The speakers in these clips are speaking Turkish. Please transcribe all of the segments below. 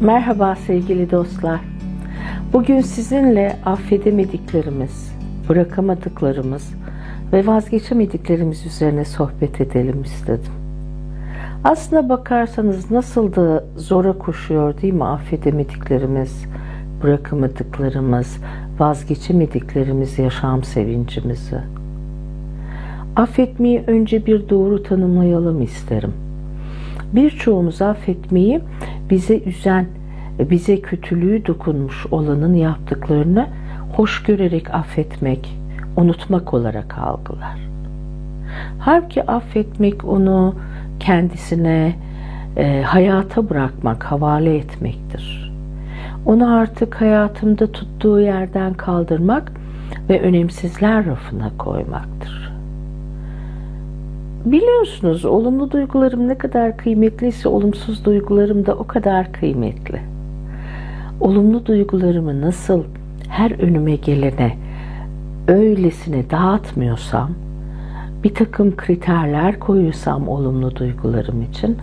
Merhaba sevgili dostlar. Bugün sizinle affedemediklerimiz, bırakamadıklarımız ve vazgeçemediklerimiz üzerine sohbet edelim istedim. Aslına bakarsanız nasıl da zora koşuyor değil mi affedemediklerimiz, bırakamadıklarımız, vazgeçemediklerimiz yaşam sevincimizi. Affetmeyi önce bir doğru tanımlayalım isterim. Birçoğumuz affetmeyi bize üzen, bize kötülüğü dokunmuş olanın yaptıklarını hoş görerek affetmek, unutmak olarak algılar. Halbuki affetmek onu kendisine, e, hayata bırakmak, havale etmektir. Onu artık hayatımda tuttuğu yerden kaldırmak ve önemsizler rafına koymaktır. Biliyorsunuz olumlu duygularım ne kadar kıymetliyse olumsuz duygularım da o kadar kıymetli. Olumlu duygularımı nasıl her önüme gelene öylesine dağıtmıyorsam, bir takım kriterler koyuyorsam olumlu duygularım için,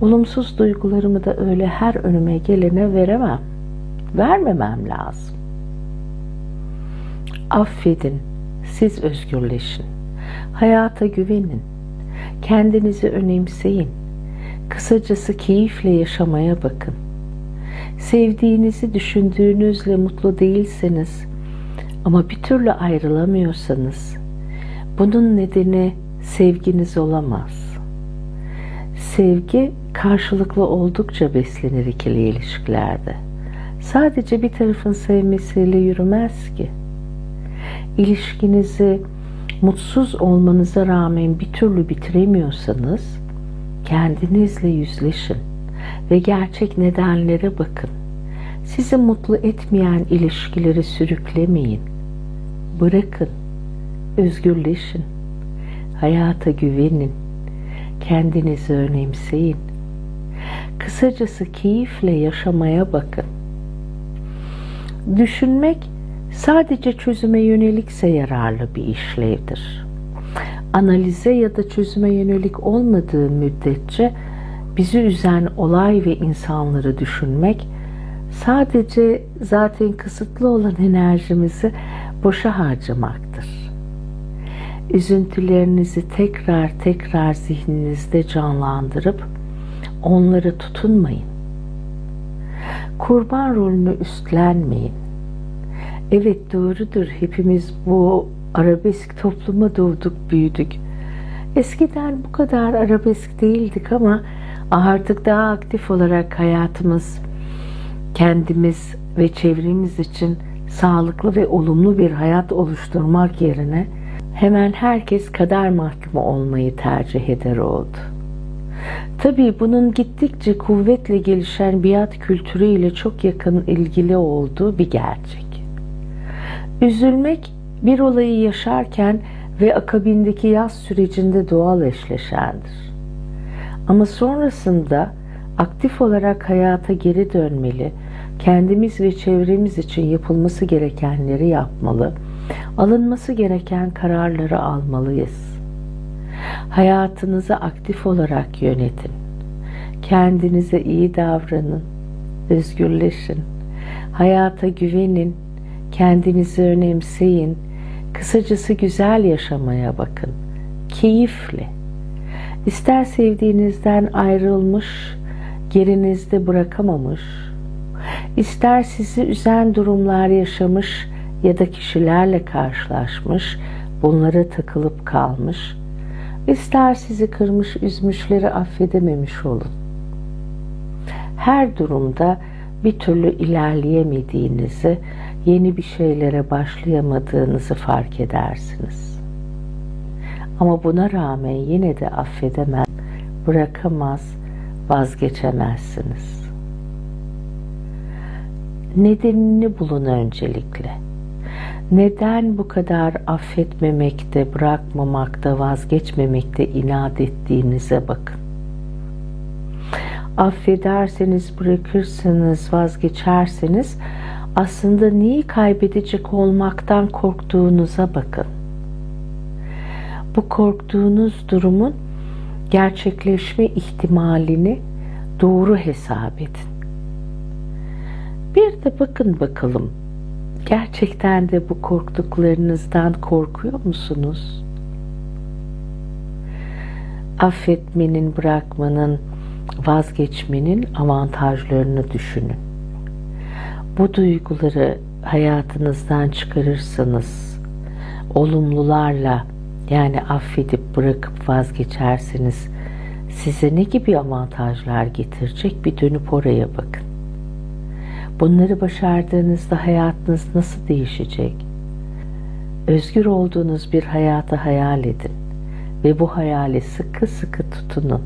olumsuz duygularımı da öyle her önüme gelene veremem. Vermemem lazım. Affedin, siz özgürleşin. Hayata güvenin. Kendinizi önemseyin. Kısacası keyifle yaşamaya bakın. Sevdiğinizi düşündüğünüzle mutlu değilseniz ama bir türlü ayrılamıyorsanız bunun nedeni sevginiz olamaz. Sevgi karşılıklı oldukça beslenir ikili ilişkilerde. Sadece bir tarafın sevmesiyle yürümez ki. İlişkinizi mutsuz olmanıza rağmen bir türlü bitiremiyorsanız kendinizle yüzleşin ve gerçek nedenlere bakın. Sizi mutlu etmeyen ilişkileri sürüklemeyin. Bırakın, özgürleşin, hayata güvenin, kendinizi önemseyin. Kısacası keyifle yaşamaya bakın. Düşünmek sadece çözüme yönelikse yararlı bir işlevdir. Analize ya da çözüme yönelik olmadığı müddetçe bizi üzen olay ve insanları düşünmek sadece zaten kısıtlı olan enerjimizi boşa harcamaktır. Üzüntülerinizi tekrar tekrar zihninizde canlandırıp onları tutunmayın. Kurban rolünü üstlenmeyin Evet doğrudur. Hepimiz bu arabesk topluma doğduk, büyüdük. Eskiden bu kadar arabesk değildik ama artık daha aktif olarak hayatımız, kendimiz ve çevremiz için sağlıklı ve olumlu bir hayat oluşturmak yerine hemen herkes kader mahkumu olmayı tercih eder oldu. Tabii bunun gittikçe kuvvetle gelişen biat kültürüyle çok yakın ilgili olduğu bir gerçek. Üzülmek bir olayı yaşarken ve akabindeki yaz sürecinde doğal eşleşendir. Ama sonrasında aktif olarak hayata geri dönmeli, kendimiz ve çevremiz için yapılması gerekenleri yapmalı, alınması gereken kararları almalıyız. Hayatınızı aktif olarak yönetin. Kendinize iyi davranın, özgürleşin, hayata güvenin, Kendinizi önemseyin. Kısacası güzel yaşamaya bakın. Keyifle. İster sevdiğinizden ayrılmış, gerinizde bırakamamış, ister sizi üzen durumlar yaşamış ya da kişilerle karşılaşmış, bunlara takılıp kalmış, ister sizi kırmış, üzmüşleri affedememiş olun. Her durumda bir türlü ilerleyemediğinizi, yeni bir şeylere başlayamadığınızı fark edersiniz. Ama buna rağmen yine de affedemez, bırakamaz, vazgeçemezsiniz. Nedenini bulun öncelikle. Neden bu kadar affetmemekte, bırakmamakta, vazgeçmemekte inat ettiğinize bakın. Affederseniz, bırakırsınız, vazgeçerseniz aslında neyi kaybedecek olmaktan korktuğunuza bakın. Bu korktuğunuz durumun gerçekleşme ihtimalini doğru hesap edin. Bir de bakın bakalım. Gerçekten de bu korktuklarınızdan korkuyor musunuz? Affetmenin, bırakmanın, vazgeçmenin avantajlarını düşünün. Bu duyguları hayatınızdan çıkarırsanız, olumlularla yani affedip bırakıp vazgeçerseniz size ne gibi avantajlar getirecek bir dönüp oraya bakın. Bunları başardığınızda hayatınız nasıl değişecek? Özgür olduğunuz bir hayatı hayal edin ve bu hayali sıkı sıkı tutunun.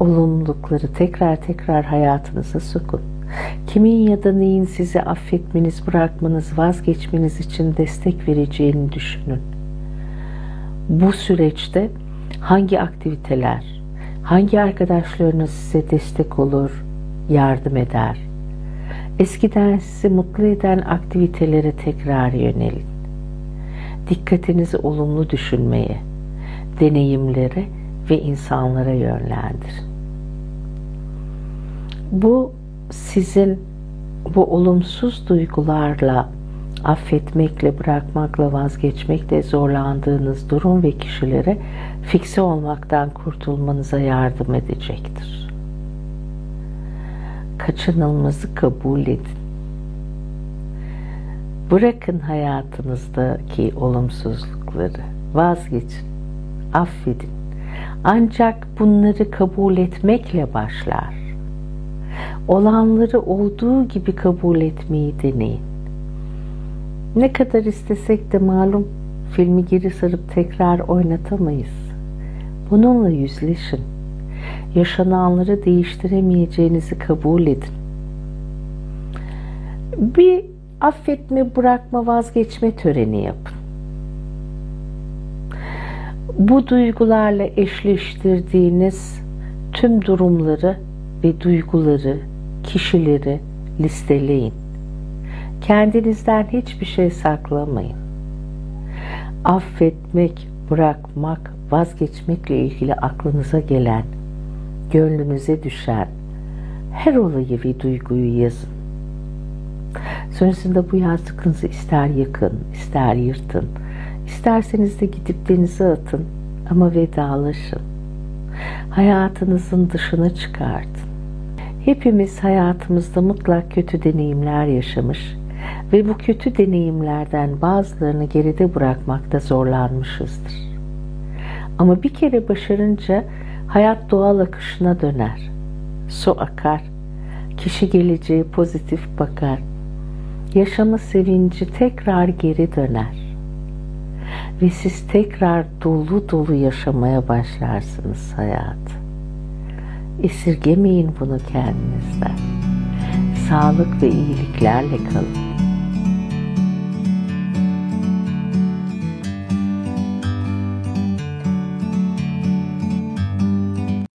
Olumlulukları tekrar tekrar hayatınıza sokun. Kimin ya da neyin sizi affetmeniz, bırakmanız, vazgeçmeniz için destek vereceğini düşünün. Bu süreçte hangi aktiviteler, hangi arkadaşlarınız size destek olur, yardım eder? Eskiden sizi mutlu eden aktivitelere tekrar yönelin. Dikkatinizi olumlu düşünmeye, deneyimlere ve insanlara yönlendirin. Bu sizin bu olumsuz duygularla affetmekle, bırakmakla, vazgeçmekle zorlandığınız durum ve kişilere fikse olmaktan kurtulmanıza yardım edecektir. Kaçınılmazı kabul edin. Bırakın hayatınızdaki olumsuzlukları, vazgeçin, affedin. Ancak bunları kabul etmekle başlar. Olanları olduğu gibi kabul etmeyi deneyin. Ne kadar istesek de malum filmi geri sarıp tekrar oynatamayız. Bununla yüzleşin. Yaşananları değiştiremeyeceğinizi kabul edin. Bir affetme, bırakma, vazgeçme töreni yapın. Bu duygularla eşleştirdiğiniz tüm durumları ve duyguları, kişileri listeleyin. Kendinizden hiçbir şey saklamayın. Affetmek, bırakmak, vazgeçmekle ilgili aklınıza gelen, gönlünüze düşen her olayı ve duyguyu yazın. Sonrasında bu yazdıklarınızı ister yakın, ister yırtın, isterseniz de gidip denize atın ama vedalaşın. Hayatınızın dışına çıkartın. Hepimiz hayatımızda mutlak kötü deneyimler yaşamış ve bu kötü deneyimlerden bazılarını geride bırakmakta zorlanmışızdır. Ama bir kere başarınca hayat doğal akışına döner. Su akar, kişi geleceği pozitif bakar, yaşama sevinci tekrar geri döner. Ve siz tekrar dolu dolu yaşamaya başlarsınız hayatı. Esirgemeyin bunu kendinizden. Sağlık ve iyiliklerle kalın.